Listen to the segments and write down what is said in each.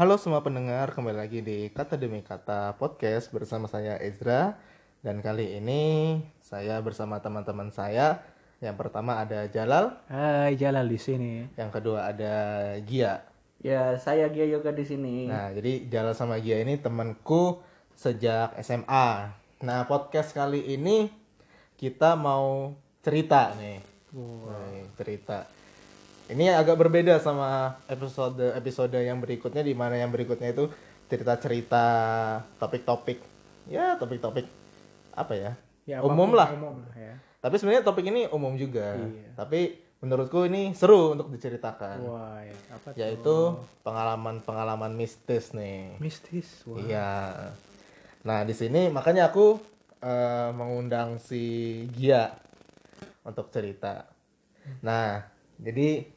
Halo semua pendengar, kembali lagi di Kata Demi Kata Podcast bersama saya Ezra. Dan kali ini saya bersama teman-teman saya. Yang pertama ada Jalal, Hai Jalal di sini. yang kedua ada Gia. Ya, saya Gia Yoga di sini. Nah jadi Jalal sama Gia ini temanku sejak SMA Nah podcast kali ini kita mau cerita nih. Nih, cerita ini agak berbeda sama episode episode yang berikutnya di mana yang berikutnya itu cerita-cerita topik-topik ya topik-topik apa ya, Ya, umum lah Umum lah ya. tapi sebenarnya topik ini umum juga Iya. tapi menurutku ini seru untuk diceritakan Wah, ya. apa tuh? yaitu pengalaman-pengalaman mistis nih mistis. Wah. Iya. Nah, di sini makanya aku eh, mengundang si Gia untuk cerita. Nah, jadi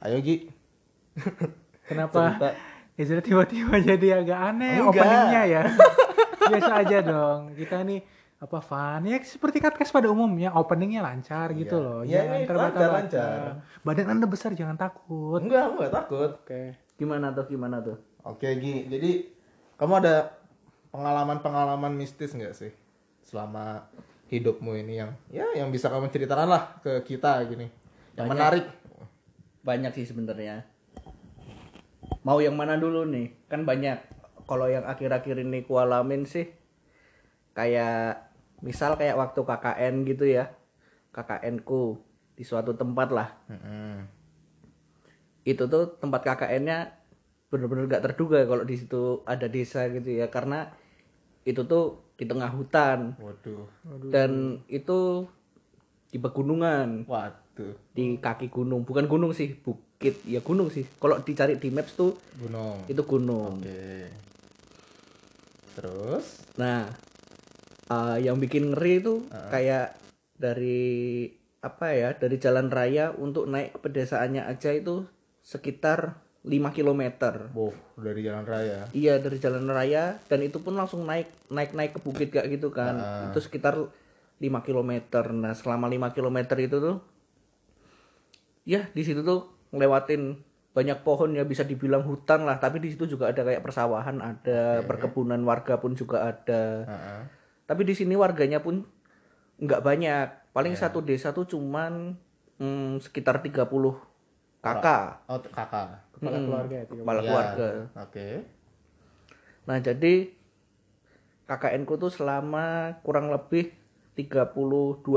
ayo Gi. Kenapa Cerita. Ezra tiba-tiba jadi agak aneh Enggak. openingnya ya? Biasa aja dong. Kita nih apa fun ya seperti podcast pada umumnya openingnya lancar gitu Iya. loh Iya, jangan ini terbata-bata lancar, badan anda besar jangan takut Enggak, aku enggak takut. oke Gimana tuh? Gimana tuh? Oke, Gi. Jadi kamu ada pengalaman-pengalaman mistis nggak sih selama hidupmu ini yang ya yang bisa kamu ceritakan lah ke kita gini. Yang Banyak. menarik. Banyak sih sebenarnya. Mau yang mana dulu nih? Kan banyak. Kalau yang akhir-akhir ini ku alamin sih kayak misal kayak waktu KKN gitu ya. KKN ku di suatu tempat lah. Mm-mm. Itu tuh tempat KKN-nya bener-bener gak terduga kalau di situ ada desa gitu ya karena itu tuh di tengah hutan Waduh. dan itu di pegunungan Waduh. Di kaki gunung. Bukan gunung sih bukit. Ya gunung sih. Kalau dicari di maps tuh Gunung. itu gunung. Oke. Terus? nah eh, yang bikin ngeri itu kayak dari apa ya dari jalan raya untuk naik ke pedesaannya aja itu sekitar 5 km Wow, dari jalan raya. iya dari jalan raya. Dan itu pun langsung naik naik naik ke bukit kayak gitu kan. Itu sekitar 5 km nah selama 5 km itu tuh ya di situ tuh ngelewatin banyak pohon ya bisa dibilang hutan lah tapi di situ juga ada kayak persawahan ada perkebunan warga pun juga ada Heeh. tapi di sini warganya pun nggak banyak paling satu desa tuh cuman hmm, sekitar 30 kakak Oh, kakak. kepala keluarga ya kepala Iya. keluarga Oke. Nah, jadi KKN ku tuh selama kurang lebih 32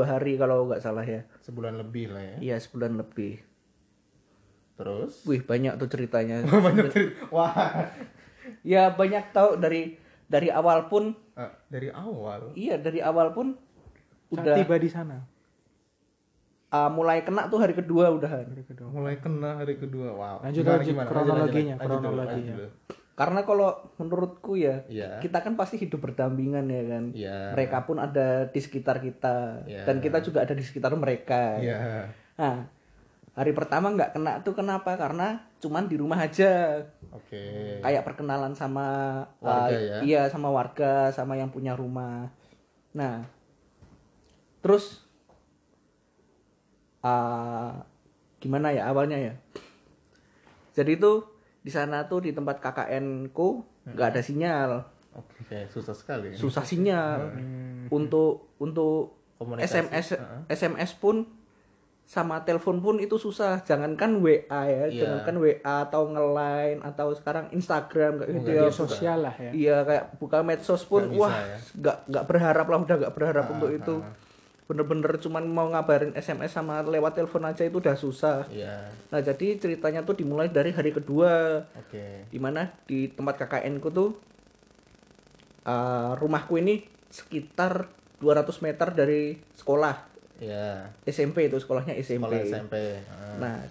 hari kalau nggak salah ya. Sebulan lebih lah ya. Iya, sebulan lebih. Terus? Wih, banyak tuh ceritanya. Banyak cerita. Wah. ya, banyak tahu dari dari awal pun Eh, dari awal. iya, dari awal pun Saat udah tiba di sana ah, mulai kena tuh hari kedua udahan. hari kedua Mulai kena hari kedua. Wow. Lanjut, Gimana, lanjut, gimana? kronologinya, Lanjut, lanjut, lanjut kronologinya. lanjut dulu. Karena kalau menurutku ya, Iya. kita kan pasti hidup berdampingan ya kan. Iya. Mereka pun ada di sekitar kita Iya. dan kita juga ada di sekitar mereka. Iya. Nah, hari pertama nggak kena tuh kenapa? Karena cuman di rumah aja. Oke. Kayak perkenalan sama Warga uh, ya? Iya, sama warga, sama yang punya rumah. Nah, terus uh, gimana ya awalnya ya? Jadi tuh di sana tuh di tempat KKN ku nggak ada sinyal, Oke, susah sekali. susah sinyal. Untuk untuk Komunikasi. SMS SMS pun sama telepon pun itu susah jangankan WA ya Iya. jangankan WA atau nge-line atau sekarang Instagram kayak gitu ya sosial lah ya iya kayak buka medsos pun bisa wah ya. nggak nggak berharap lah udah nggak berharap Ah, untuk itu bener-bener cuman mau ngabarin SMS sama lewat telepon aja itu udah susah Iya. nah jadi ceritanya tuh dimulai dari hari kedua Oke. di mana di tempat KKN ku tuh uh, rumahku ini sekitar 200 meter dari sekolah Iya. SMP itu sekolahnya SMP. Sekolah SMP. Heeh. Nah,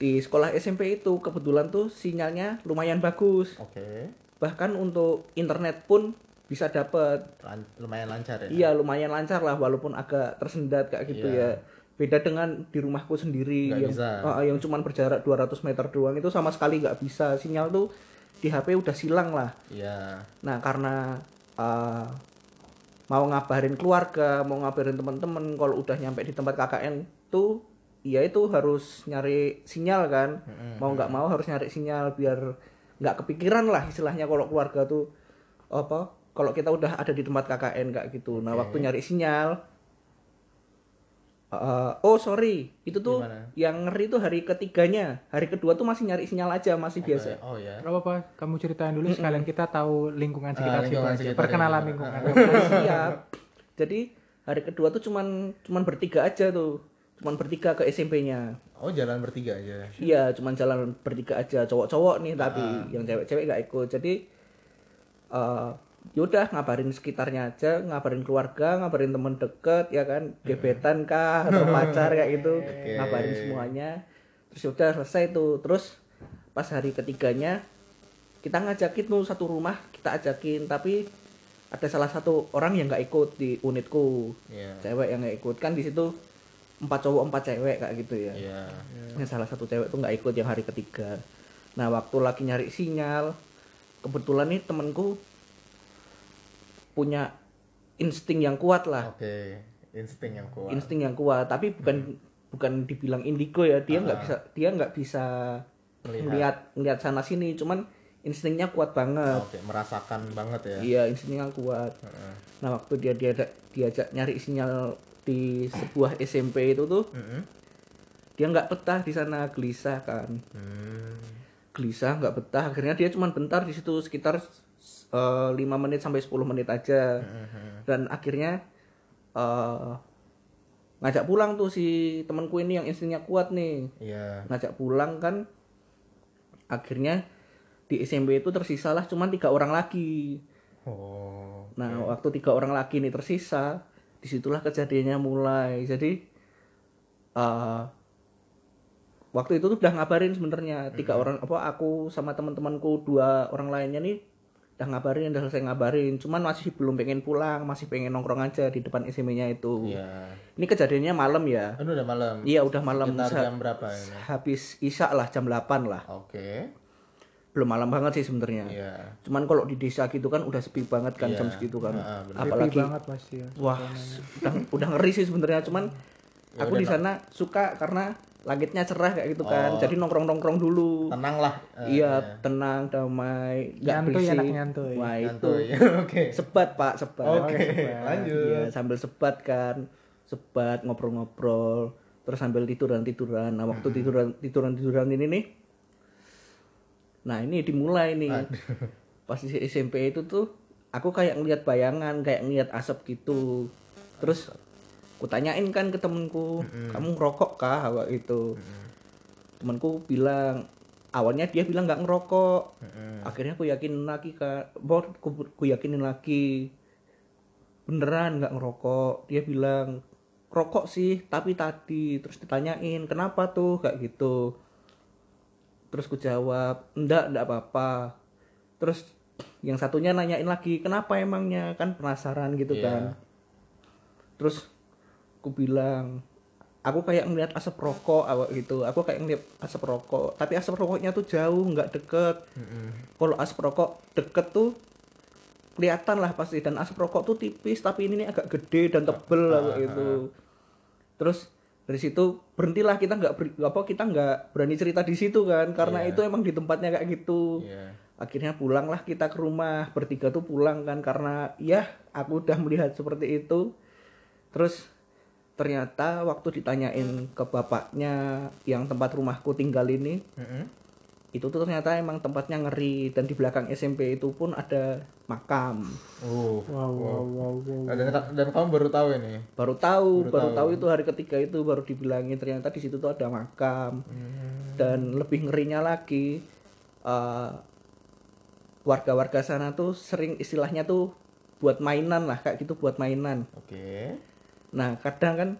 di sekolah SMP itu kebetulan tuh sinyalnya lumayan bagus. Oke. Bahkan untuk internet pun bisa dapat. Lan- lumayan lancar ya. Iya, lumayan lancar lah walaupun agak tersendat kayak gitu Iya. ya. Beda dengan di rumahku sendiri Nggak yang bisa. Ah, yang cuman berjarak 200 meter doang itu sama sekali nggak bisa. Sinyal tuh di HP udah silang lah. Iya. Nah, karena uh, mau ngabarin keluarga, mau ngabarin teman-teman kalau udah nyampe di tempat KKN tuh ya itu harus nyari sinyal kan. Mau nggak mau harus nyari sinyal biar nggak kepikiran lah istilahnya kalau keluarga tuh apa kalau kita udah ada di tempat KKN kayak gitu nah waktu nyari sinyal eh, oh sorry itu tuh Gimana? yang ngeri tuh hari ketiganya hari kedua tuh masih nyari sinyal aja masih biasa Oh ya. Gak apa-apa, kamu ceritain dulu sekalian kita tahu lingkungan sekitar situ lingkungan aja. sekitar Perkenalan ya. lingkungan. siap jadi hari kedua tuh cuman cuman bertiga aja tuh cuman bertiga ke SMP-nya Oh jalan bertiga aja. Iya, cuman jalan bertiga aja, cowok-cowok nih tapi Ah. yang cewek-cewek gak ikut. Jadi eh yaudah ngabarin sekitarnya aja, ngabarin keluarga, ngabarin temen deket, ya kan, gebetan kah atau pacar kayak gitu, ngabarin semuanya. Terus yaudah selesai tuh. Terus pas hari ketiganya kita ngajakin tuh satu rumah kita ajakin, tapi ada salah satu orang yang nggak ikut di unitku, Iya. cewek yang nggak ikut kan di situ empat cowok empat cewek kayak gitu ya Iya. yang salah satu cewek tuh nggak ikut yang hari ketiga nah waktu lagi nyari sinyal kebetulan nih temenku punya insting yang kuat lah Oke. Insting yang kuat. insting yang kuat tapi bukan bukan dibilang indigo ya dia nggak bisa dia nggak bisa Melihat. melihat sana sini cuman instingnya kuat banget Oke, merasakan banget ya. iya instingnya kuat Heeh. nah waktu dia dia diajak nyari sinyal di sebuah SMP itu tuh Mm-mm. dia nggak betah di sana gelisah kan Hmm. gelisah nggak betah akhirnya dia cuma bentar di situ sekitar eh, 5 menit sampai 10 menit aja. Dan akhirnya eh, ngajak pulang tuh si temanku ini yang instingnya kuat nih. Iya. ngajak pulang kan akhirnya di SMP itu tersisalah cuma tiga orang lagi. Oh. nah waktu tiga orang lagi ini tersisa di situlah kejadiannya mulai. Jadi eh waktu itu tuh udah ngabarin sebenarnya tiga orang apa aku sama teman-temanku dua orang lainnya nih udah ngabarin udah selesai ngabarin cuman masih belum pengen pulang masih pengen nongkrong aja di depan SMP-nya itu Iya. ini kejadiannya malam ya Ini udah malam. iya udah malam Sekitar jam berapa ini? habis isak lah jam 8 lah Oke. belum malam banget sih sebenarnya Iya. cuman kalau di desa gitu kan udah sepi banget kan Iya. jam segitu kan Ah, bener. Happy apalagi banget pasti ya. Wah, udah udah ngeri sih sebenarnya, cuman Ya aku di sana suka karena langitnya cerah kayak gitu kan. Jadi nongkrong-nongkrong dulu. Tenang lah. Eh, iya, tenang, damai, nggak Nyantuy, berisik. enak nyantuy. Wah, itu Santuy. Oke. sebat, Pak, sebat. Oke, sebat. lanjut. Iya, sambil sebat kan. Sebat, ngobrol-ngobrol, terus sambil tiduran-tiduran. Nah, waktu tiduran tiduran-tiduran ini nih Nah, ini dimulai nih. Pas di SMP itu tuh aku kayak ngeliat bayangan, kayak ngeliat asap gitu. Terus kutanyain kan ke temenku, kamu ngerokok kah awak itu? Temenku bilang awalnya dia bilang nggak ngerokok. Mm-mm. Akhirnya aku yakin lagi kak, bor, aku, aku yakinin lagi beneran nggak ngerokok. Dia bilang rokok sih, tapi tadi terus ditanyain kenapa tuh kayak gitu. Terus ku jawab, enggak, enggak apa-apa. Terus yang satunya nanyain lagi, kenapa emangnya? Kan penasaran gitu Iya. kan. Terus aku bilang, aku kayak ngeliat asap rokok awak gitu. Aku kayak ngeliat asap rokok, tapi asap rokoknya tuh jauh, nggak deket. Mm-mm. Kalau asap rokok deket tuh kelihatan lah pasti dan asap rokok tuh tipis tapi ini nih agak gede dan tebel Ah, awak gitu. Terus dari situ berhentilah kita nggak ber- apa kita nggak berani cerita di situ kan karena Iya. itu emang di tempatnya kayak gitu Iya. akhirnya pulanglah kita ke rumah bertiga tuh pulang kan karena ya aku udah melihat seperti itu terus ternyata waktu ditanyain ke bapaknya yang tempat rumahku tinggal ini Mm-mm. itu tuh ternyata emang tempatnya ngeri dan di belakang SMP itu pun ada makam Uh. Wow, wow, wow, wow. Nah, Dan, dan kamu baru tahu ini. baru tahu Baru baru, tahu. tahu itu hari ketiga itu baru dibilangin ternyata di situ tuh ada makam dan lebih ngerinya lagi eh, warga-warga sana tuh sering istilahnya tuh buat mainan lah kayak gitu buat mainan Oke. Nah kadang kan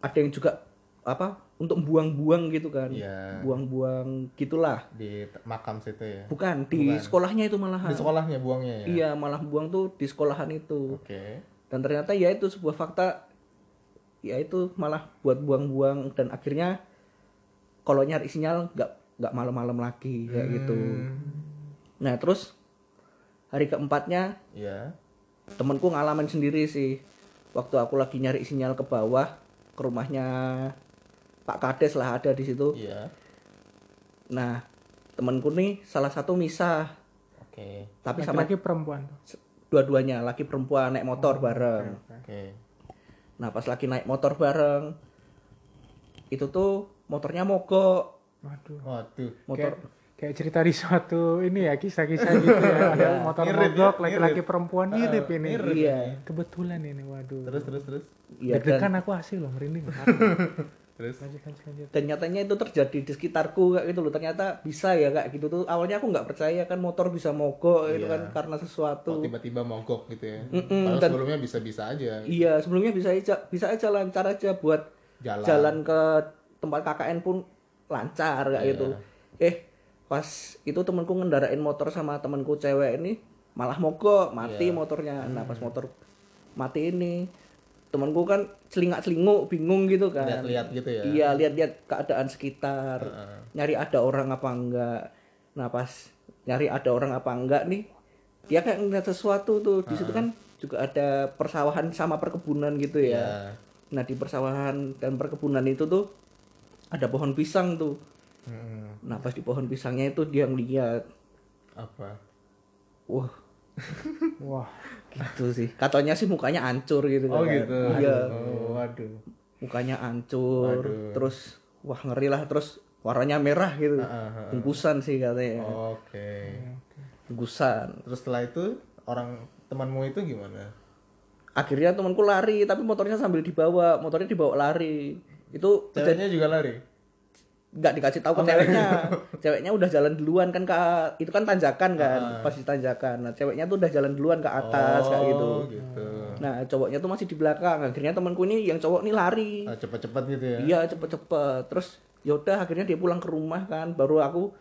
ada yang juga apa untuk buang-buang gitu kan Iya. buang-buang gitulah Di makam situ ya. bukan di Bukan. sekolahnya itu malahan Di sekolahnya buangnya ya. iya malah buang tuh di sekolahan itu Oke. dan ternyata ya itu sebuah fakta ya itu malah buat buang-buang dan akhirnya kalau nyari sinyal nggak nggak malam-malam lagi kayak gitu Hmm. nah terus hari keempatnya Iya. temenku ngalamin sendiri sih waktu aku lagi nyari sinyal ke bawah ke rumahnya Pak Kades lah ada di situ Iya. nah temanku nih salah satu misah Oke. tapi sama Laki-laki perempuan dua-duanya laki perempuan naik motor bareng Oke. nah pas lagi naik motor bareng itu tuh motornya mogok Waduh. Waduh. motor Kayak, kayak cerita di suatu ini ya kisah-kisah gitu ya. Ada motor Mirip ya, mogok laki-laki perempuan mirip ini. iya Kebetulan ini waduh. Terus terus terus. iya Deg-degan aku asli loh merinding. Terus lanjut lanjut lanjut. dan nyatanya itu terjadi di sekitarku kayak gitu loh ternyata bisa ya kayak gitu tuh awalnya aku nggak percaya kan motor bisa mogok gitu Iya. kan karena sesuatu tiba-tiba mogok gitu ya. Mm-mm, Padahal dan- sebelumnya bisa-bisa aja iya sebelumnya bisa aja bisa aja lancar aja buat jalan. jalan ke tempat KKN pun lancar kayak Iya. gitu eh pas itu temanku ngendarain motor sama temanku cewek ini malah mogok mati Iya. motornya nah pas motor mati ini temanku kan celingak celinguk bingung gitu kan Lihat-lihat gitu ya. iya lihat-lihat keadaan sekitar Heeh. nyari ada orang apa enggak nah pas nyari ada orang apa enggak nih dia kayak ngeliat sesuatu tuh di situ kan juga ada persawahan sama perkebunan gitu ya Iya. Nah di persawahan dan perkebunan itu tuh ada pohon pisang tuh. Mm-mm. Nah pas di pohon pisangnya itu dia ngeliat, Apa? wah Wah. gitu sih. Katanya sih mukanya hancur gitu Oh kan. gitu. Iya, Oh, waduh. mukanya hancur. Waduh. Terus wah ngeri lah. Terus warnanya merah gitu. Heeh, heeh. Bungkusan sih katanya. Oke. Bungkusan. Terus setelah itu orang temanmu itu gimana? Akhirnya temanku lari, tapi motornya sambil dibawa. Motornya dibawa lari. Itu Ceweknya juga lari. Nggak dikasih tahu ke ceweknya. ceweknya udah jalan duluan kan ke itu kan tanjakan kan pasti tanjakan nah ceweknya tuh udah jalan duluan ke atas kayak gitu Oh, gitu. nah cowoknya tuh masih di belakang. Akhirnya temanku ini yang cowok ini lari. Ah, cepet-cepet gitu ya. iya cepet-cepet. Terus yaudah akhirnya dia pulang ke rumah kan. Baru aku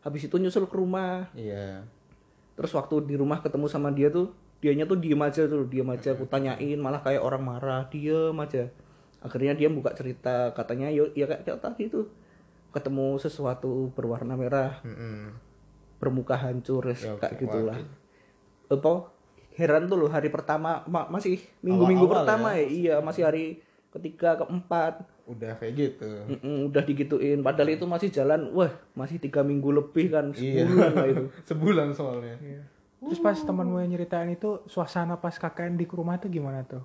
habis itu nyusul ke rumah. Iya. terus waktu di rumah ketemu sama dia tuh dianya tuh diem aja tuh diem aja. Aku tanyain malah kayak orang marah. Diem aja. Akhirnya dia buka cerita katanya yo ya kayak, kayak tadi tuh ketemu sesuatu berwarna merah Mm-mm. bermuka hancur Ya, kayak gitulah apa heran tuh loh hari pertama ma- masih minggu-minggu pertama ya. iya masih hari ketiga keempat Udah kayak gitu. Mm-mm, udah digituin padahal itu masih jalan wah masih tiga minggu lebih kan Iya. sebulan lah itu Sebulan soalnya. Iya. Terus pas temanmu yang nyeritain itu suasana pas KKN di rumah itu gimana tuh?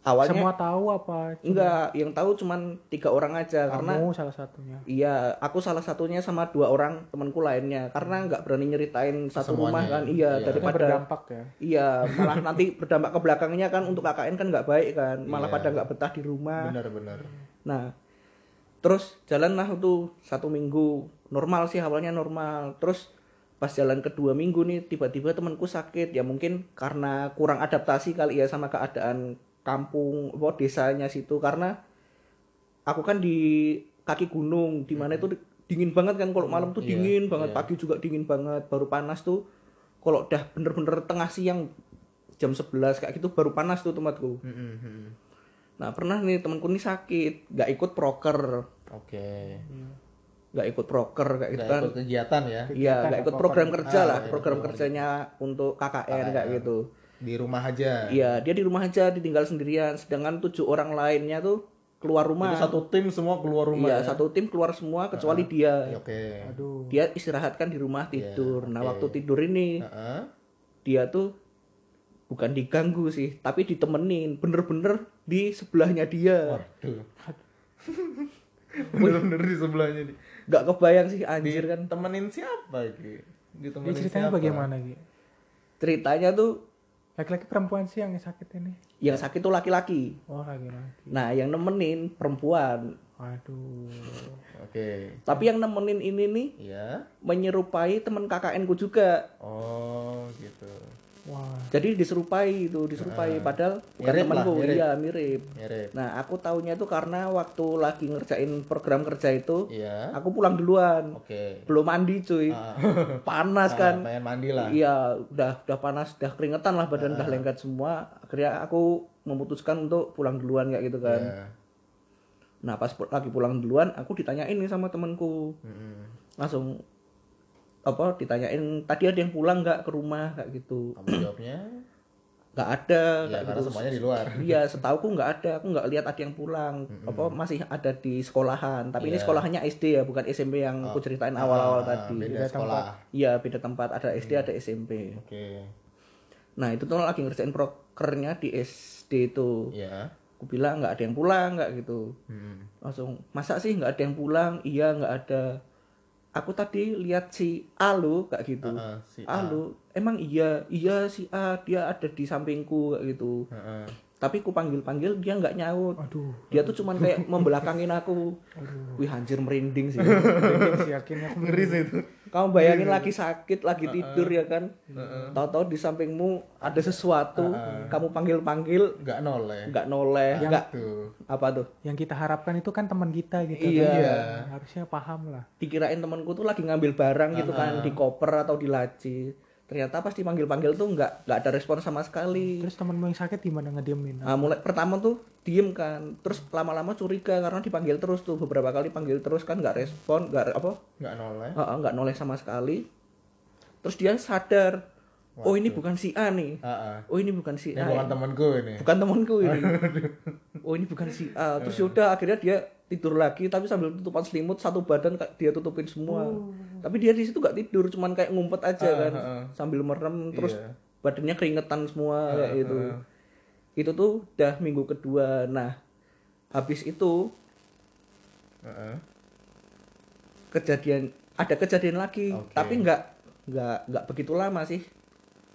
Awalnya Semua tahu apa? enggak yang tahu cuman tiga orang aja karena Kamu salah satunya. Iya, aku salah satunya sama dua orang temanku lainnya karena nggak berani nyeritain satu Semuanya rumah kan. Iya, Iya. Itu daripada berdampak ya. iya malah nanti berdampak ke belakangnya kan untuk KKN kan nggak baik kan, malah Iya. pada nggak betah di rumah. Benar-benar. Nah, terus jalan lah tuh satu minggu normal sih awalnya normal. Terus pas jalan kedua minggu nih tiba-tiba temanku sakit ya mungkin karena kurang adaptasi kali ya sama keadaan kampung apa desanya situ. Karena aku kan di kaki gunung di mana itu dingin banget kan. Kalau malam tuh Iya, dingin banget iya. pagi juga dingin banget baru panas tuh. Kalau udah bener-bener tengah siang jam 11 kayak gitu baru panas tuh tempatku. Nah pernah nih temanku nih sakit nggak ikut proker. Oke. nggak ikut proker kayak gitu Nggak kan. ikut kegiatan ya? Iya nggak ikut program kerja Ah, lah iya, program program kerjanya untuk KKN kayak gitu di rumah aja. iya dia di rumah aja ditinggal sendirian sedangkan tujuh orang lainnya tuh keluar rumah Itu satu tim semua keluar rumah. iya ya? satu tim keluar semua kecuali dia Oke. Aduh. dia istirahat kan di rumah tidur nah waktu tidur ini Heeh. dia tuh bukan diganggu sih tapi ditemenin bener-bener di sebelahnya dia Waduh. Bener-bener di sebelahnya nih. nggak kebayang sih anjir kan Temenin siapa? Dia Ditemenin ceritanya siapa? bagaimana Gi? ceritanya tuh Laki-laki perempuan sih yang sakit ini. yang sakit tuh laki-laki Oh laki-laki. nah yang nemenin perempuan Waduh. Oke. tapi yang nemenin ini nih Iya. menyerupai teman KKN ku juga Oh, gitu. Jadi diserupai itu diserupai padahal bukan temanku mirip. iya mirip Mirip. nah aku taunya itu karena waktu lagi ngerjain program kerja itu Iya. aku pulang duluan Oke. belum mandi cuy Ah. panas Ah, kan pengen mandi lah. iya udah udah panas udah keringetan lah badan udah lengket semua akhirnya aku memutuskan untuk pulang duluan kayak gitu kan Iya. nah pas lagi pulang duluan aku ditanyain nih sama temanku Mm-mm. langsung apa ditanyain tadi ada yang pulang nggak ke rumah kayak gitu Kamu jawabnya? nggak ada Ya, kayak karena gitu. semuanya di luar. Iya, setauku nggak ada. Aku nggak lihat ada yang pulang. Apa masih ada di sekolahan. Tapi ini Iya. sekolahannya SD ya, bukan SMP yang aku ceritain awal-awal Ah, tadi. Beda sekolah. Iya, beda tempat. Ada SD, ada SMP. Oke. Nah, itu tuh lagi ngerjain prokernya di SD itu. Ya. Aku bilang nggak ada yang pulang, nggak gitu. Hmm. Langsung, masa sih nggak ada yang pulang? Iya, nggak ada. Aku tadi lihat si A lo, kayak gitu. Heeh, si A lo, emang iya, iya si A, dia ada di sampingku, kayak gitu. Heeh. Tapi ku panggil-panggil dia nggak nyaut. Aduh, dia tuh cuman kayak membelakangin aku wih anjir merinding sih merinding sih yakin aku Ngeri sih itu. Kamu bayangin lagi sakit lagi tidur ya kan tahu-tahu di sampingmu ada sesuatu kamu panggil-panggil Enggak noleh. nggak noleh nggak Tuh. apa tuh yang kita harapkan itu kan teman kita gitu Iya. kan. Iya. harusnya paham lah dikirain temanku tuh lagi ngambil barang gitu kan di koper atau di laci ternyata pas dipanggil-panggil tuh nggak nggak ada respon sama sekali. Terus temenmu yang sakit gimana ngediemin? Nah, mulai pertama tuh diem kan. Terus lama-lama curiga karena dipanggil terus tuh. Beberapa kali panggil terus kan nggak respon nggak apa? Enggak noleh. Heeh, nggak noleh sama sekali. Terus dia sadar, oh ini bukan si A nih. Heeh. Oh ini bukan si Ini A. bukan temanku ini. Bukan temanku ini. oh ini bukan si A. Terus yaudah akhirnya dia tidur lagi tapi sambil tutupan selimut satu badan dia tutupin semua. Tapi dia di situ nggak tidur, cuman kayak ngumpet aja kan heeh. sambil merem terus Iya. badannya keringetan semua kayak gitu. Itu tuh udah minggu kedua. Nah, habis itu Heeh. kejadian ada kejadian lagi Oke. tapi nggak nggak nggak begitu lama sih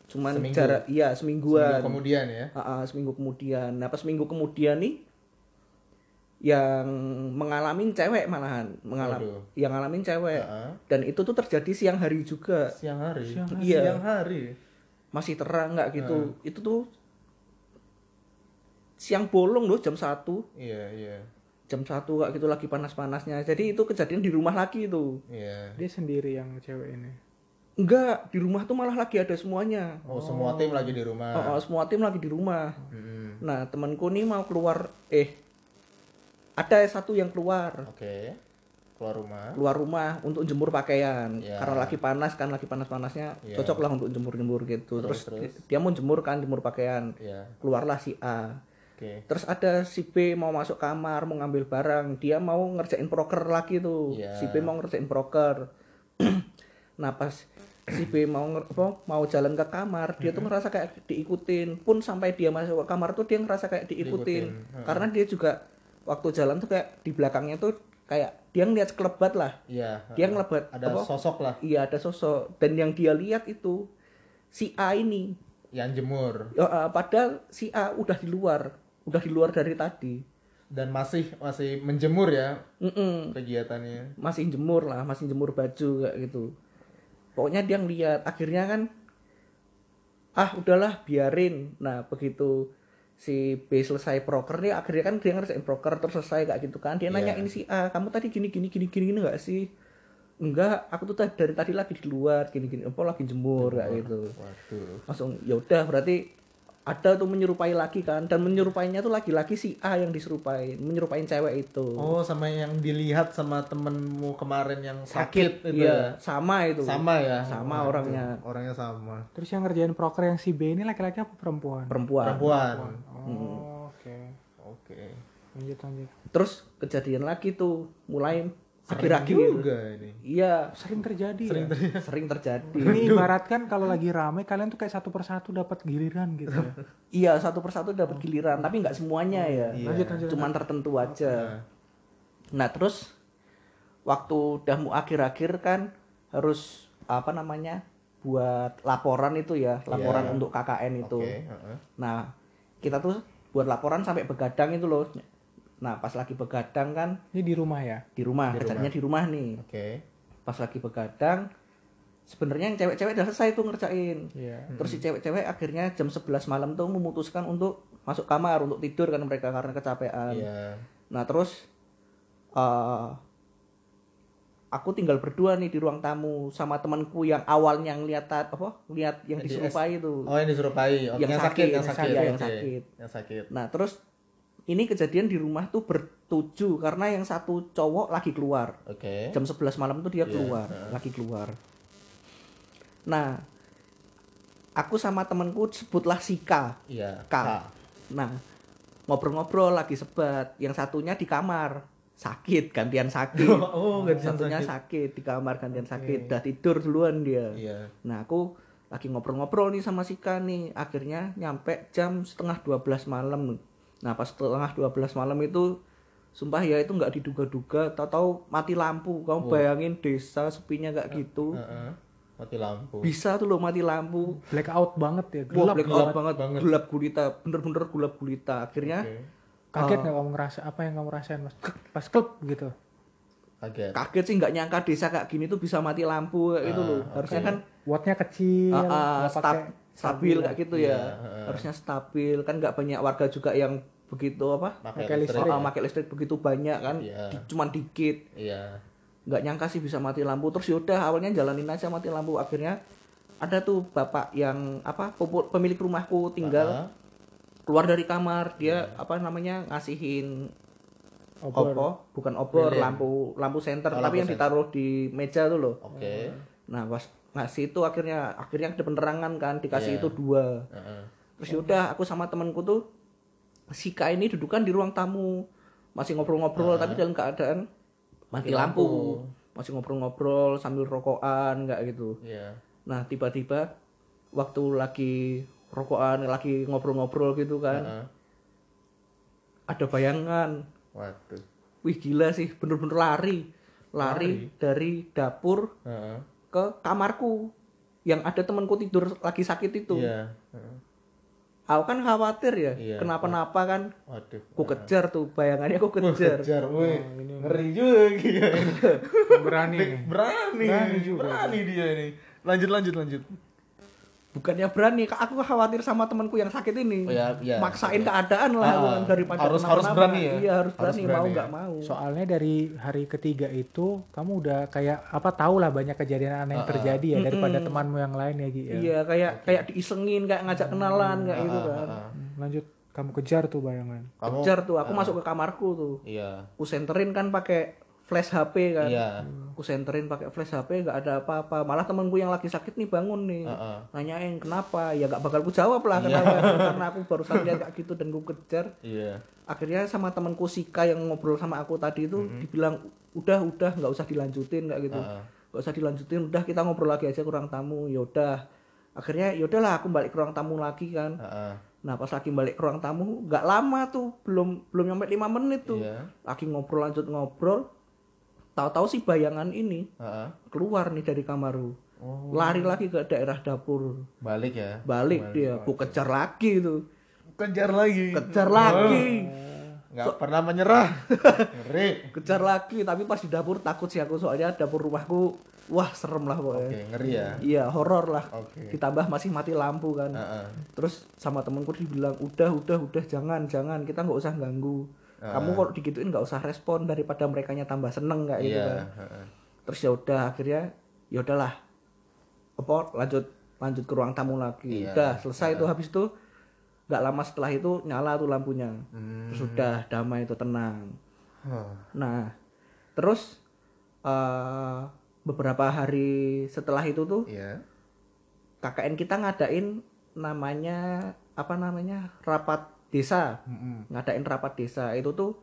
cuman Seminggu? jarak iya semingguan Seminggu kemudian ya. Ah, seminggu kemudian nah pas seminggu kemudian nih yang mengalami cewek malahan mengalami Waduh. yang ngalamin cewek Heeh. dan itu tuh terjadi siang hari juga Siang hari. Siang hari. Iya. Siang hari. masih terang nggak gitu itu tuh siang bolong loh jam satu Iya, iya. jam satu kayak gitu lagi panas-panasnya jadi itu kejadian di rumah lagi itu Iya. dia sendiri yang cewek ini enggak di rumah tuh malah lagi ada semuanya Oh, semua tim lagi di rumah. Oh, oh, semua tim lagi di rumah. Mm-mm. Nah, temanku nih mau keluar eh ada satu yang keluar, Oke. Keluar rumah. keluar rumah untuk jemur pakaian. Ya. Karena lagi panas kan, lagi panas-panasnya, Ya. cocok lah untuk jemur-jemur gitu. Terus, Terus, terus? di- dia mau jemur kan, jemur pakaian. Iya. Keluarlah si A. Oke. Terus ada si B mau masuk kamar, mau ngambil barang. Dia mau ngerjain proker lagi tuh. Ya. Si B mau ngerjain proker. nah, pas si B mau apa, mau jalan ke kamar, dia tuh ngerasa kayak diikutin. Pun sampai dia masuk ke kamar tuh dia ngerasa kayak diikutin. Diikutin, Karena dia juga waktu jalan tuh kayak di belakangnya tuh kayak dia ngeliat sekelebat lah. Iya. Dia ngelebat Ada apa? sosok lah Iya, ada sosok. Dan yang dia lihat itu si A ini yang jemur Ya, eh, padahal si A udah di luar, udah di luar dari tadi. dan masih masih menjemur ya Mm-mm. kegiatannya. Masih jemur lah, masih jemur baju kayak gitu. Pokoknya dia ngeliat, akhirnya kan, ah udahlah biarin. Nah begitu si B selesai proker nih, akhirnya kan dia ngerjain proker terus selesai kayak gitu kan. Dia Iya. nanya ini si A, kamu tadi gini gini gini gini gini nggak sih? Enggak, aku tuh tadi dari tadi lagi di luar, gini gini, apa lagi jemur kayak gitu. Waduh. langsung ya udah berarti ada tuh menyerupai lagi kan dan menyerupainya tuh lagi-lagi si A yang diserupai menyerupain cewek itu Oh, sama yang dilihat sama temenmu kemarin yang sakit, itu iya ya. sama itu Sama ya. sama Waduh, orangnya Orangnya sama. Terus yang ngerjain proker yang si B ini laki-laki apa perempuan? perempuan Perempuan. Oh, oke. Oke. Lanjut lanjut. terus kejadian lagi tuh mulai akhir-akhir juga ini. iya Sering terjadi Sering ya? terjadi. sering terjadi Ini ibaratkan kalau lagi rame kalian tuh kayak satu persatu dapat giliran gitu ya. iya satu persatu dapat giliran tapi nggak semuanya ya Iya. Lanjut lanjut. cuman tertentu aja nah terus waktu udah mau akhir-akhir kan harus apa namanya buat laporan itu ya laporan Iya. untuk KKN itu Oke, heeh. Nah, kita tuh buat laporan sampai begadang itu loh. Nah, pas lagi begadang kan Ini di rumah ya. di rumah, Di kerjanya di rumah nih. Oke. Pas lagi begadang, sebenarnya yang cewek-cewek udah selesai tuh ngerjain. Iya. Terus si cewek-cewek akhirnya jam 11 malam tuh memutuskan untuk masuk kamar untuk tidur kan mereka karena kecapean. Iya. Nah, terus eh aku tinggal berdua nih di ruang tamu sama temanku yang awalnya ngeliat ta- apa? Lihat yang Di diserupai itu. Oh, yang disurupai. Yang yang, sakit, sakit, yang yang sakit. sakit, yang sakit. Yang sakit. Nah terus ini kejadian di rumah tuh bertujuh karena yang satu cowok lagi keluar Oke. jam 11 malam tuh dia Iya, keluar heeh. lagi keluar. Nah aku sama temanku sebutlah Sika. Iya. K. Nah, ngobrol-ngobrol lagi sebat. Yang satunya di kamar sakit, gantian sakit. Oh, gantian satunya sakit. di kamar gantian sakit. Udah tidur duluan dia. Iya. Nah, aku lagi ngobrol-ngobrol nih sama Sika nih. Akhirnya nyampe jam setengah 12 malam. Nah, pas setengah 12 malam itu sumpah ya itu nggak diduga-duga, tahu-tahu mati lampu. Kamu bayangin desa sepinya kayak gitu. Heeh. Mati lampu. Bisa tuh loh mati lampu. Blackout banget ya, Wah, gelap. blackout banget, banget. gelap gulita, bener-bener gelap gulita. Akhirnya Oke. Kaget Oh. nggak kamu ngerasa apa yang kamu rasain mas? Pas klub gitu. Kaget. kaget sih nggak nyangka desa kayak gini tuh bisa mati lampu kayak gitu Ah, loh. Harusnya kan Wattnya kecil, nggak stab- pakai stabil kayak gitu ya. Iya, ah. Harusnya stabil kan nggak banyak warga juga yang begitu apa? Pakai Pakai listrik. Ah, pakai listrik begitu banyak kan, Iya. di- cuman dikit. Iya. Nggak nyangka sih bisa mati lampu. Terus yaudah awalnya jalanin aja mati lampu. Akhirnya ada tuh bapak yang apa pemilik rumahku tinggal Ah, keluar dari kamar dia apa namanya ngasihin obor. Opo, bukan obor, Lilin. lampu lampu senter, Oh, tapi lampu yang senter. ditaruh di meja tuh loh. Oke. Nah, pas ngasih itu akhirnya akhirnya ada penerangan kan, dikasih Iya. itu dua. Heeh. Terus yaudah aku sama temanku tuh Sika ini dudukan di ruang tamu, masih ngobrol-ngobrol tapi dalam keadaan mati lampu. lampu. Masih ngobrol-ngobrol sambil rokokan kayak gitu. Iya. Nah, tiba-tiba waktu lagi rokokan, lagi ngobrol-ngobrol gitu kan, Heeh. ada bayangan Waduh. Wih gila sih, bener-bener lari. Lari, dari dapur Heeh. Ke kamarku. Yang ada temanku tidur lagi sakit itu. Iya. Heeh. Aku kan khawatir ya, Iya. kenapa-napa kan. Waduh. Aku kejar tuh, bayangannya aku kejar. Kejar, woi. Ngeri juga. Berani nih. berani. Berani juga. Berani dia ini. Lanjut lanjut lanjut. Bukannya berani, Kak, aku khawatir sama temanku yang sakit ini. Oh, iya, iya. Maksain keadaan lah Ah, aku kan, daripada harus- harus berani ya? Iya, harus Harus berani, mau berani nggak ya? mau. Soalnya dari hari ketiga itu kamu udah kayak apa tahu lah banyak kejadian aneh yang terjadi ya daripada temanmu yang lain ya Gi ya. Iya, kayak kayak diisengin, kayak ngajak kenalan kayak gitu kan. Ah, Hmm, Lanjut kamu kejar tuh bayangan. Kamu Kejar tuh, aku masuk ke kamarku tuh. Iya. Aku senterin kan pakai flash HP kan. Iya. Aku senterin pakai flash HP nggak ada apa-apa. Malah temanku yang lagi sakit nih bangun nih. Heeh. Nanyain kenapa? Ya nggak bakal ku jawab lah kenapa. Karena aku barusan lihat kayak gitu dan ku kejar. Iya. Akhirnya sama temanku Sika yang ngobrol sama aku tadi itu dibilang udah udah nggak usah dilanjutin kayak gitu. Heeh. Nggak usah dilanjutin, udah kita ngobrol lagi aja kurang tamu. Ya udah. Akhirnya ya udahlah aku balik ke ruang tamu lagi kan. Heeh. Nah pas lagi balik ke ruang tamu nggak lama tuh belum belum nyampe lima menit tuh Iya. lagi ngobrol lanjut ngobrol tahu-tahu si bayangan ini Heeh. keluar nih dari kamarku Oh. lari lagi ke daerah dapur Balik ya. balik dia aku kejar lagi tuh Kejar lagi. kejar lagi Nggak pernah menyerah. Ngeri. kejar lagi tapi pas di dapur takut sih aku soalnya dapur rumahku wah serem lah Oke, pokoknya ngeri ya. iya horor lah Oke. ditambah masih mati lampu kan Heeh. terus sama temenku dibilang udah udah udah jangan jangan kita nggak usah ganggu kamu kalau digituin nggak usah respon daripada mereka tambah seneng kayak gitu Iya. kan terus ya udah akhirnya ya udahlah apa lanjut lanjut ke ruang tamu lagi Iya. udah selesai tuh habis itu nggak lama setelah itu nyala tuh lampunya Hmm. terus udah damai itu tenang Huh. nah terus eh, beberapa hari setelah itu tuh Iya. KKN kita ngadain namanya apa namanya rapat desa Mm-mm. ngadain rapat desa itu tuh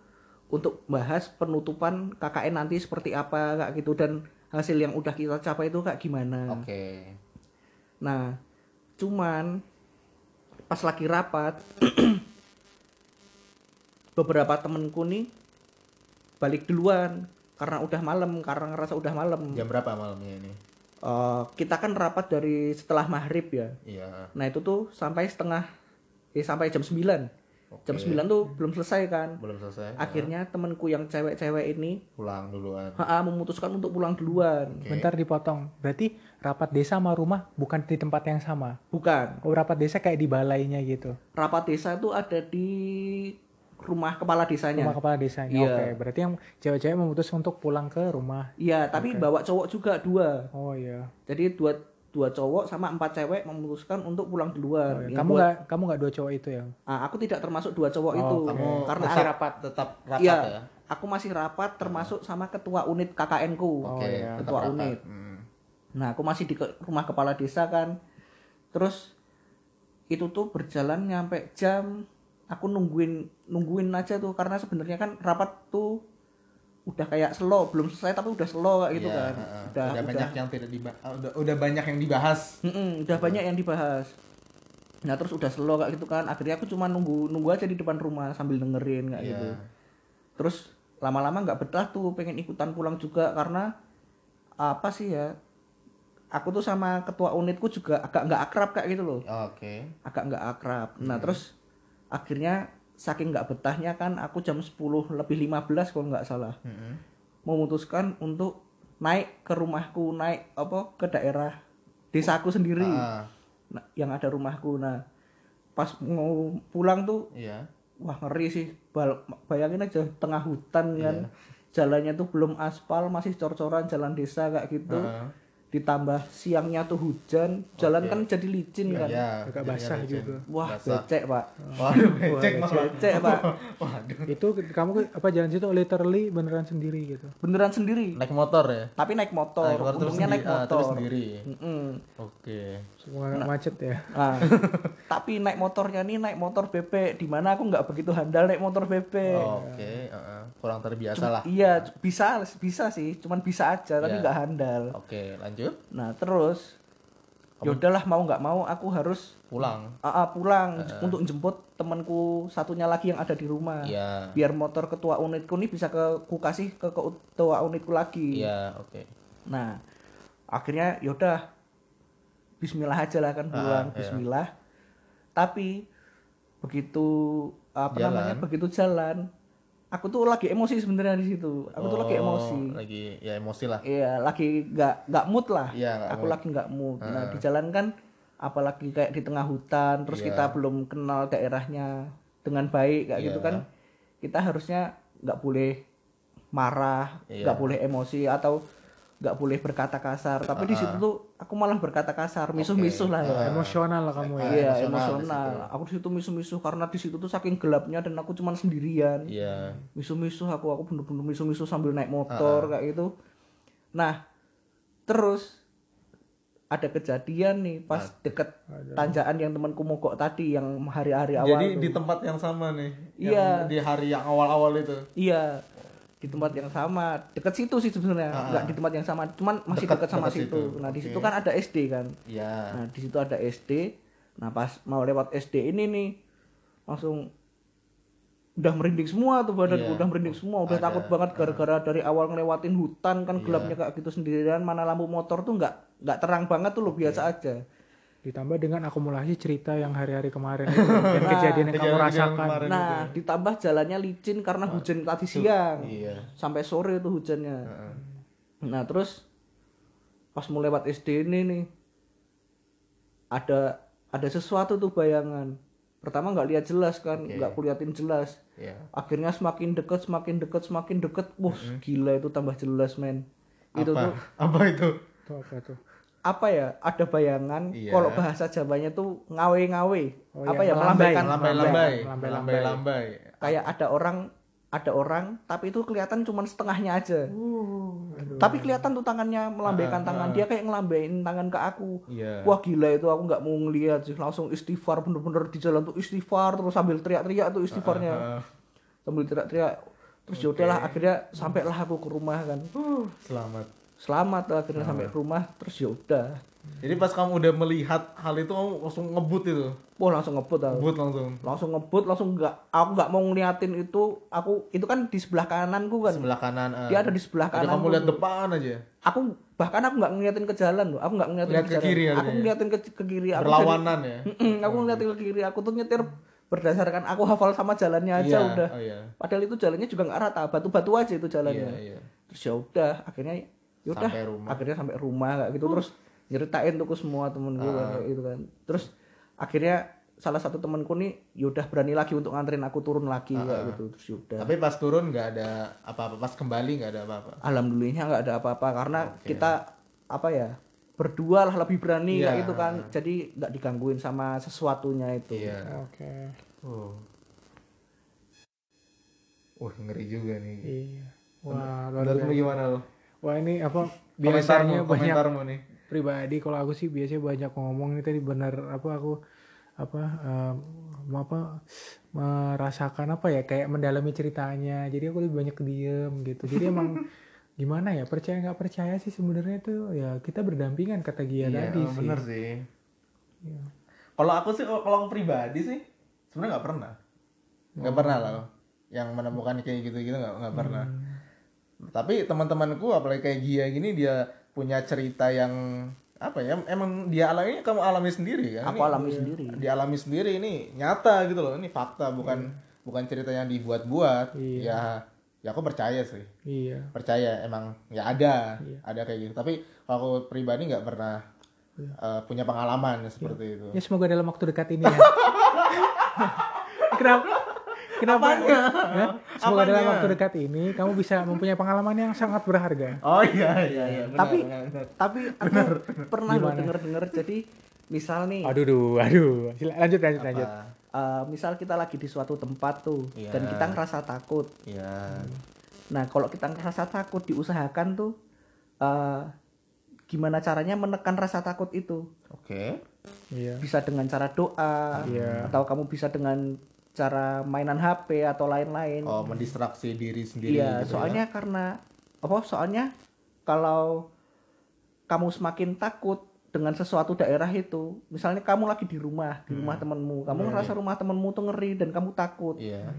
untuk bahas penutupan KKN nanti seperti apa kayak gitu dan hasil yang udah kita capai itu kayak gimana. Oke. Nah, cuman pas lagi rapat beberapa temenku nih balik duluan karena udah malam karena ngerasa udah malam. Jam berapa malamnya ini? Eh, kita kan rapat dari setelah maghrib ya. Iya. Nah itu tuh sampai setengah eh sampai jam 9 Jam 9 tuh belum selesai kan. Belum selesai. Akhirnya temenku yang cewek-cewek ini Pulang duluan. ha, memutuskan untuk pulang duluan. Bentar dipotong. Berarti rapat desa sama rumah bukan di tempat yang sama. Bukan. Oh, rapat desa kayak di balainya gitu. Rapat desa itu ada di rumah kepala desanya. Rumah kepala desanya. Iya. Oke, berarti yang cewek-cewek memutuskan untuk pulang ke rumah. Iya, tapi bawa cowok juga dua. Oh iya. Jadi dua dua cowok sama empat cewek memutuskan untuk pulang duluan. Oh, iya. Yang Kamu buat- nggak kamu nggak dua cowok itu ya? Ah, aku tidak termasuk dua cowok Oh, itu Kamu karena masih rapat tetap rapat iya, ya. aku masih rapat termasuk sama ketua unit KKN-ku. Oke, iya. tetap Ketua rapat. unit. Hmm. Nah, aku masih di ke- rumah kepala desa kan. Terus itu tuh berjalan nyampe jam aku nungguin nungguin aja tuh karena sebenarnya kan rapat tuh udah kayak slow belum selesai tapi udah slow kayak gitu Iya, kan. heeh. udah udah, banyak yang tidak dibahas udah, udah banyak yang dibahas. Mm-mm, udah banyak yang dibahas. Nah terus udah slow kayak gitu kan. Akhirnya aku cuma nunggu nunggu aja di depan rumah sambil dengerin kayak Iya. gitu terus lama-lama nggak betah tuh pengen ikutan pulang juga karena apa sih ya aku tuh sama ketua unitku juga agak nggak akrab kayak gitu loh. Oke. Agak nggak akrab. Nah Hmm. terus akhirnya saking nggak betahnya kan aku jam 10 lebih 15 kalau nggak salah. Mm-mm. memutuskan untuk naik ke rumahku naik apa ke daerah desaku sendiri. Ah, nah, yang ada rumahku. Nah pas mau pulang tuh iya. wah ngeri sih. Bayangin aja tengah hutan kan. Iya. jalannya tuh belum aspal masih cor-coran jalan desa kayak gitu. Heeh. Ditambah siangnya tuh hujan jalan kan jadi licin kan Iya, Agak basah licin. juga. wah Basah. becek pak Waduh, becek malah. becek pak Waduh. Itu kamu apa jalan situ literally beneran sendiri gitu. beneran sendiri Naik motor ya? tapi naik motor Naik motor terus untungnya naik ah, motor terus sendiri. Mm-mm. Oke. Semua nggak macet ya. Nah, tapi naik motornya nih naik motor BP di mana aku nggak begitu handal naik motor BP Oke, heeh. kurang terbiasa lah. iya bisa bisa sih cuman bisa aja tapi Iya. nggak handal Oke, lanjut. Nah terus ya udahlah mau nggak mau aku harus Pulang. ah, ah, pulang untuk jemput temanku satunya lagi yang ada di rumah Iya. biar motor ketua unitku nih bisa ke ku kasih ke ketua unitku lagi Iya, oke. Nah, akhirnya yaudah Bismillah aja lah kan pulang, iya. Bismillah. Tapi begitu apa Jalan. namanya begitu jalan, aku tuh lagi emosi sebenarnya di situ. Aku tuh lagi Oh, emosi. Lagi ya emosi lah. Iya, lagi nggak nggak mood lah. Iya, nggak aku mood. lagi nggak mood. Nah, di jalan kan apalagi kayak di tengah hutan, terus Iya. kita belum kenal daerahnya dengan baik kayak gitu Iya. kan. Kita harusnya nggak boleh marah, Iya. nggak boleh emosi atau nggak boleh berkata kasar. Tapi di situ tuh aku malah berkata kasar, misuh-misuh lah ya. Emosional lah kamu ya. Iya, emosional emosional. Aku di situ misuh-misuh karena di situ tuh saking gelapnya dan aku cuman sendirian Iya. misuh-misuh aku aku bener-bener misuh-misuh sambil naik motor kayak gitu nah terus ada kejadian nih pas deket tanjakan yang temanku mogok tadi yang hari-hari awal Jadi tuh. di tempat yang sama nih. Iya. Di hari yang awal-awal itu. iya di tempat yang sama deket situ sih sebenarnya nggak di tempat yang sama cuman masih Dekat- sama dekat situ situ. nah di Oke. situ kan ada SD kan Iya. Nah, di situ ada SD. Nah, pas mau lewat SD ini nih langsung udah merinding semua tuh badanku, Iya. udah merinding semua, udah Ada. takut banget gara-gara dari awal ngelewatin hutan kan Iya. gelapnya kayak gitu sendirian, mana lampu motor tuh nggak nggak terang banget tuh loh biasa aja. Ditambah dengan akumulasi cerita yang hari-hari kemarin itu dan kejadian yang kamu kejadian rasakan. kemarin. Nah, ditambah jalannya licin karena hujan tadi siang. Iya. Sampai sore tuh hujannya. Nah, terus pas mau lewat SD ini nih ada ada sesuatu tuh bayangan. Pertama nggak lihat jelas kan, nggak kuliatin jelas. Iya. Akhirnya semakin deket, semakin deket, semakin deket. Wah, gila itu tambah jelas, men. Itu apa? tuh Apa itu? Itu apa tuh? Apa ya? Ada bayangan. Iya. Kalau bahasa Jawanya tuh ngawe-ngawe. Oh, apa iya, ya? melambai. Melambaikan. Lambai-lambai. Lambai-lambai. Lambai-lambai. Kayak ada orang ada orang tapi itu kelihatan cuma setengahnya aja. Tapi kelihatan tuh tangannya melambaikan tangan. Dia kayak ngelambain tangan ke aku. Iya. Wah gila itu aku nggak mau ngeliat sih langsung istighfar bener-bener di jalan tuh istighfar terus sambil teriak-teriak tuh istighfarnya Heeh. sambil teriak-teriak terus yaudah lah akhirnya sampailah aku ke rumah kan Selamat. Selamat lah akhirnya sampai ke rumah terus yaudah Jadi pas kamu udah melihat hal itu kamu langsung ngebut itu. wah langsung ngebut aku Ngebut langsung. langsung ngebut langsung nggak aku nggak mau ngeliatin itu aku itu kan di sebelah kananku kan Sebelah kanan. eh. dia ada di sebelah Jadi kanan kamu lihat depan aja. aku bahkan aku nggak ngeliatin ke jalan loh aku nggak ngeliatin Lihat ke jalan. kiri aku artinya. ngeliatin ke, ke kiri aku Berlawanan ya. Mm-mm, aku ngeliatin ke kiri aku tuh nyetir berdasarkan aku hafal sama jalannya aja Iya, udah Oh iya. padahal itu jalannya juga nggak rata batu-batu aja itu jalannya iya. terus ya udah akhirnya yaudah Sampai rumah. akhirnya sampai rumah kayak gitu terus nyeritain tuh ke semua temen gue Ah. kayak gitu kan terus akhirnya salah satu temanku nih yaudah berani lagi untuk nganterin aku turun lagi Ah, kayak gitu terus yaudah Tapi pas turun nggak ada apa-apa. Pas kembali nggak ada apa-apa. alhamdulillahnya nggak ada apa-apa karena kita apa ya berdua lah lebih berani Iya. kayak gitu kan jadi nggak digangguin sama sesuatunya itu Iya. Oke. Oh. Wah ngeri juga nih. Iya. Wah, Menurutmu gimana lo? Wah ini apa Komentarmu, biasanya banyak komentarmu nih. pribadi kalau aku sih biasanya banyak ngomong ini tadi bener apa aku apa mau apa merasakan apa ya kayak mendalami ceritanya jadi aku lebih banyak diem gitu jadi emang gimana ya percaya nggak percaya sih sebenarnya tuh ya kita berdampingan kata Gia Iya, tadi oh, sih bener sih. Iya. Kalau aku sih, kalau aku pribadi sih, sebenarnya nggak pernah. Nggak pernah lah. Yang menemukan kayak gitu-gitu nggak nggak pernah. Tapi teman-temanku, apalagi kayak Gia gini, dia punya cerita yang apa ya? Emang dia alami, kamu alami sendiri kan? Aku Ini alami sendiri. dialami sendiri ini nyata gitu loh. Ini fakta, bukan bukan cerita yang dibuat-buat. Iya. Ya, ya aku percaya sih. iya percaya emang ya ada Iya. ada kayak gitu tapi kalau aku pribadi nggak pernah eh, punya pengalaman seperti itu ya semoga dalam waktu dekat ini ya kenapa kenapa? Ya? semoga dalam waktu dekat ini kamu bisa mempunyai pengalaman yang sangat berharga. Oh iya iya iya. Benar, tapi benar, benar. tapi aku pernah loh denger-denger jadi misal nih aduh duh aduh. Sila- lanjut lanjut lanjut. Apa? eh, misal kita lagi di suatu tempat tuh Iya. dan kita ngerasa takut. Iya. Nah kalau kita ngerasa takut diusahakan tuh eh, gimana caranya menekan rasa takut itu? Oke. Iya bisa dengan cara doa Iya. atau kamu bisa dengan cara mainan HP atau lain-lain oh mendistraksi diri sendiri Iya, gitu soalnya karena apa? Soalnya kalau kamu semakin takut dengan sesuatu daerah itu, misalnya kamu lagi di rumah, di rumah temenmu, kamu ngerasa rumah temenmu tuh ngeri dan kamu takut. ya. iya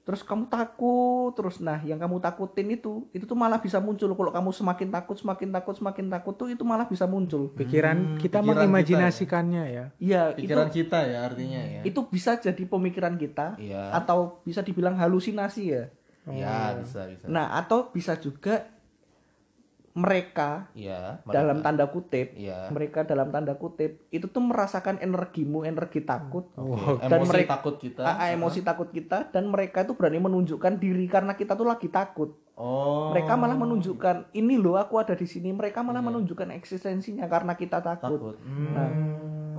Terus kamu takut, terus nah yang kamu takutin itu, itu tuh malah bisa muncul kalau kamu semakin takut, semakin takut, semakin takut tuh itu malah bisa muncul. pikiran kita pikiran mengimajinasikannya ya Iya, itu pikiran kita ya artinya ya itu bisa jadi pemikiran kita Iya. atau bisa dibilang halusinasi ya. Iya bisa bisa Nah, atau bisa juga mereka iya dalam tanda kutip iya. mereka dalam tanda kutip itu tuh merasakan energimu energi takut. Oke. dan emosi mereka- takut kita. Ah, emosi takut kita dan mereka itu berani menunjukkan diri karena kita tuh lagi takut oh. Mereka malah menunjukkan ini loh aku ada di sini. Mereka malah menunjukkan eksistensinya karena kita takut, takut. Hmm. Nah,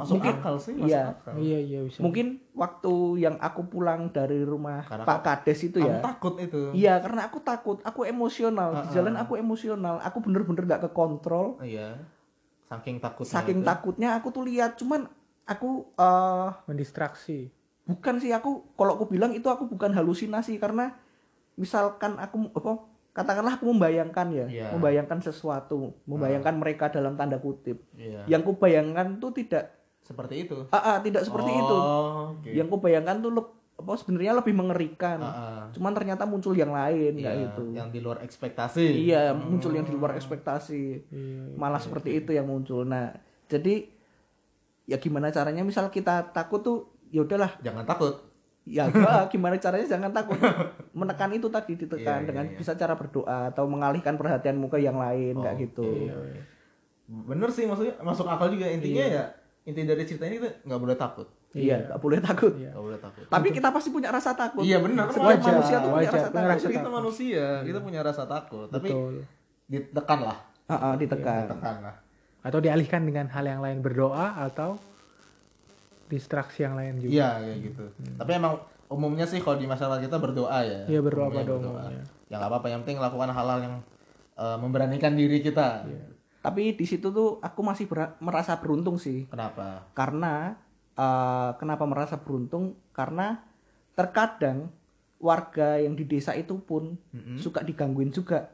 masuk mungkin- akal sih masuk iya. akal. Iya iya bisa. mungkin waktu yang aku pulang dari rumah Karena Pak Kades itu ya. takut itu. Iya karena aku takut aku emosional. Di Ah, jalan aku emosional aku bener-bener gak kekontrol. Iya saking takutnya saking itu. takutnya aku tuh lihat cuman aku eh mendistraksi. bukan sih aku kalau aku bilang itu aku bukan halusinasi karena misalkan aku apa katakanlah aku membayangkan ya Iya. membayangkan sesuatu membayangkan mereka dalam tanda kutip. Iya. Yang kubayangkan tuh tidak seperti itu? Ah, ah, tidak seperti itu. Oh, oke. yang kubayangkan tuh leb- apa sebenarnya lebih mengerikan. Ah, ah. cuman ternyata muncul yang lain Iya, kayak gitu. yang di luar ekspektasi. Iya muncul yang di luar ekspektasi. Iya malah seperti itu yang muncul. Nah jadi ya gimana caranya? Misal kita takut tuh ya udahlah. Jangan takut ya enggak gimana caranya jangan takut menekan itu tadi ditekan Iya, iya, dengan iya. bisa cara berdoa atau mengalihkan perhatianmu ke yang lain kayak Oke. gitu. bener sih maksudnya masuk akal juga. Intinya ya inti dari cerita ini kita nggak boleh takut. Iya nggak boleh takut. Iya. nggak boleh takut. Tapi kita pasti punya rasa takut. Iya benar Wajar, manusia tuh punya wajar, rasa takut. rasa kita manusia kita punya rasa takut. Tapi betul. ditekan lah Ah, ah, ditekan. Ditekan lah atau dialihkan dengan hal yang lain berdoa atau distraksi yang lain juga. Iya kayak gitu. Tapi emang umumnya sih kalau di masyarakat kita berdoa ya. Iya, berdoa Umumnya pada umumnya. ya nggak apa-apa. Yang penting lakukan hal-hal yang eh, memberanikan diri kita. Tapi di situ tuh aku masih merasa beruntung sih. Kenapa? Karena eh, kenapa merasa beruntung? Karena terkadang warga yang di desa itu pun suka digangguin juga.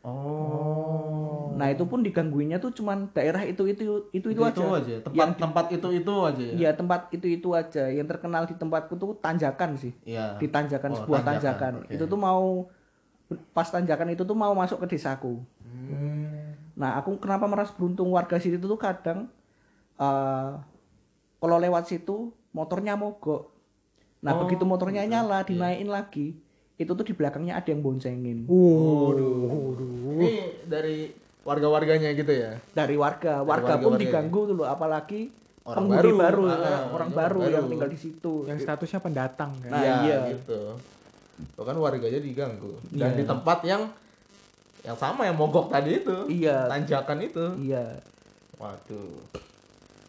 Oh nah itu pun digangguinnya tuh cuman daerah itu itu itu itu, itu, aja. aja. Tempat tempat itu itu aja ya? Iya tempat itu itu aja. Yang terkenal di tempatku tuh tanjakan sih. Iya. Di tanjakan Oh, sebuah tanjakan, tanjakan, oke. itu tuh mau pas tanjakan itu tuh mau masuk ke desaku. Hmm. nah aku kenapa merasa beruntung warga situ tuh kadang eh kalau lewat situ motornya mogok. Nah Oh, begitu motornya gitu. nyala dinaikin lagi itu tuh di belakangnya ada yang boncengin. Waduh, waduh. ini dari warga-warganya gitu ya dari warga warga pun warga-warga. diganggu dulu apalagi Orang penghuni baru. baru, Ah, ah, orang orang baru baru. yang tinggal di situ yang statusnya pendatang kan Nah, Iya, iya. gitu Tuh kan warganya diganggu dan di tempat yang yang sama yang mogok tadi itu Iya. tanjakan itu iya waduh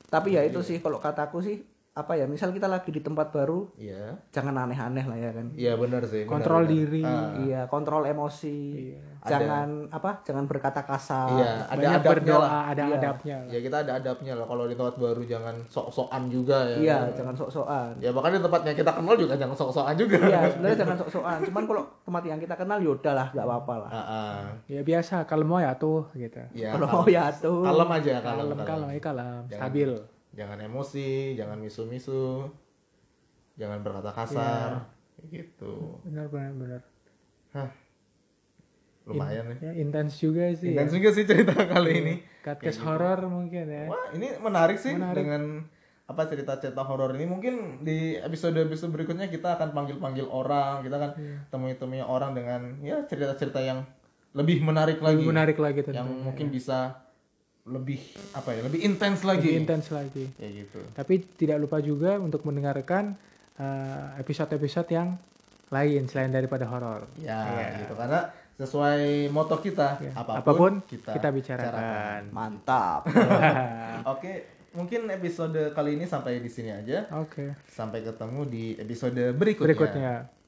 tapi ya itu sih kalau kataku sih apa ya misal kita lagi di tempat baru Iya. jangan aneh-aneh lah ya kan Iya benar sih. Kontrol benar. diri. Ah, iya kontrol emosi jangan apa jangan berkata kasar Iya, ada Banyak adabnya berdoa, lah. ada Iya. adabnya. Ya kita ada adabnya lah. Kalau di tempat baru jangan sok-sokan juga ya. iya jangan sok-sokan Ya bahkan di tempat yang kita kenal juga jangan sok-sokan juga. iya sebenarnya jangan sok-sokan cuman kalau tempat yang kita kenal yaudah lah nggak apa-apa lah Ah, ah. Ya biasa, kalau mau ya tuh gitu. Ya, kalau mau ya tuh kalem aja, kalem, Kalem, kalem. kalem, ya kalem, Jangan- stabil. Jangan emosi, jangan misu-misu, jangan berkata kasar, Iya. gitu. Benar, benar, benar. Lumayan nih. Ya intens juga sih. Intens juga sih cerita kali ini. Podcast horor mungkin ya. Wah, ini menarik sih Menarik. dengan apa cerita-cerita horor ini mungkin di episode-episode berikutnya kita akan panggil-panggil orang, kita akan Iya. temui-temui orang dengan ya cerita-cerita yang lebih menarik lagi. Menarik lagi tentu. yang mungkin bisa lebih apa ya, lebih intens lagi. Lebih intens lagi. Kayak gitu. Tapi tidak lupa juga untuk mendengarkan eh, episode-episode yang lain selain daripada horor. Ya, gitu karena sesuai moto kita, Ya, apa pun, Apa pun kita, kita, bicarakan. mantap Oke, mungkin episode kali ini sampai di sini aja. Oke. Sampai ketemu di episode berikutnya. Berikutnya.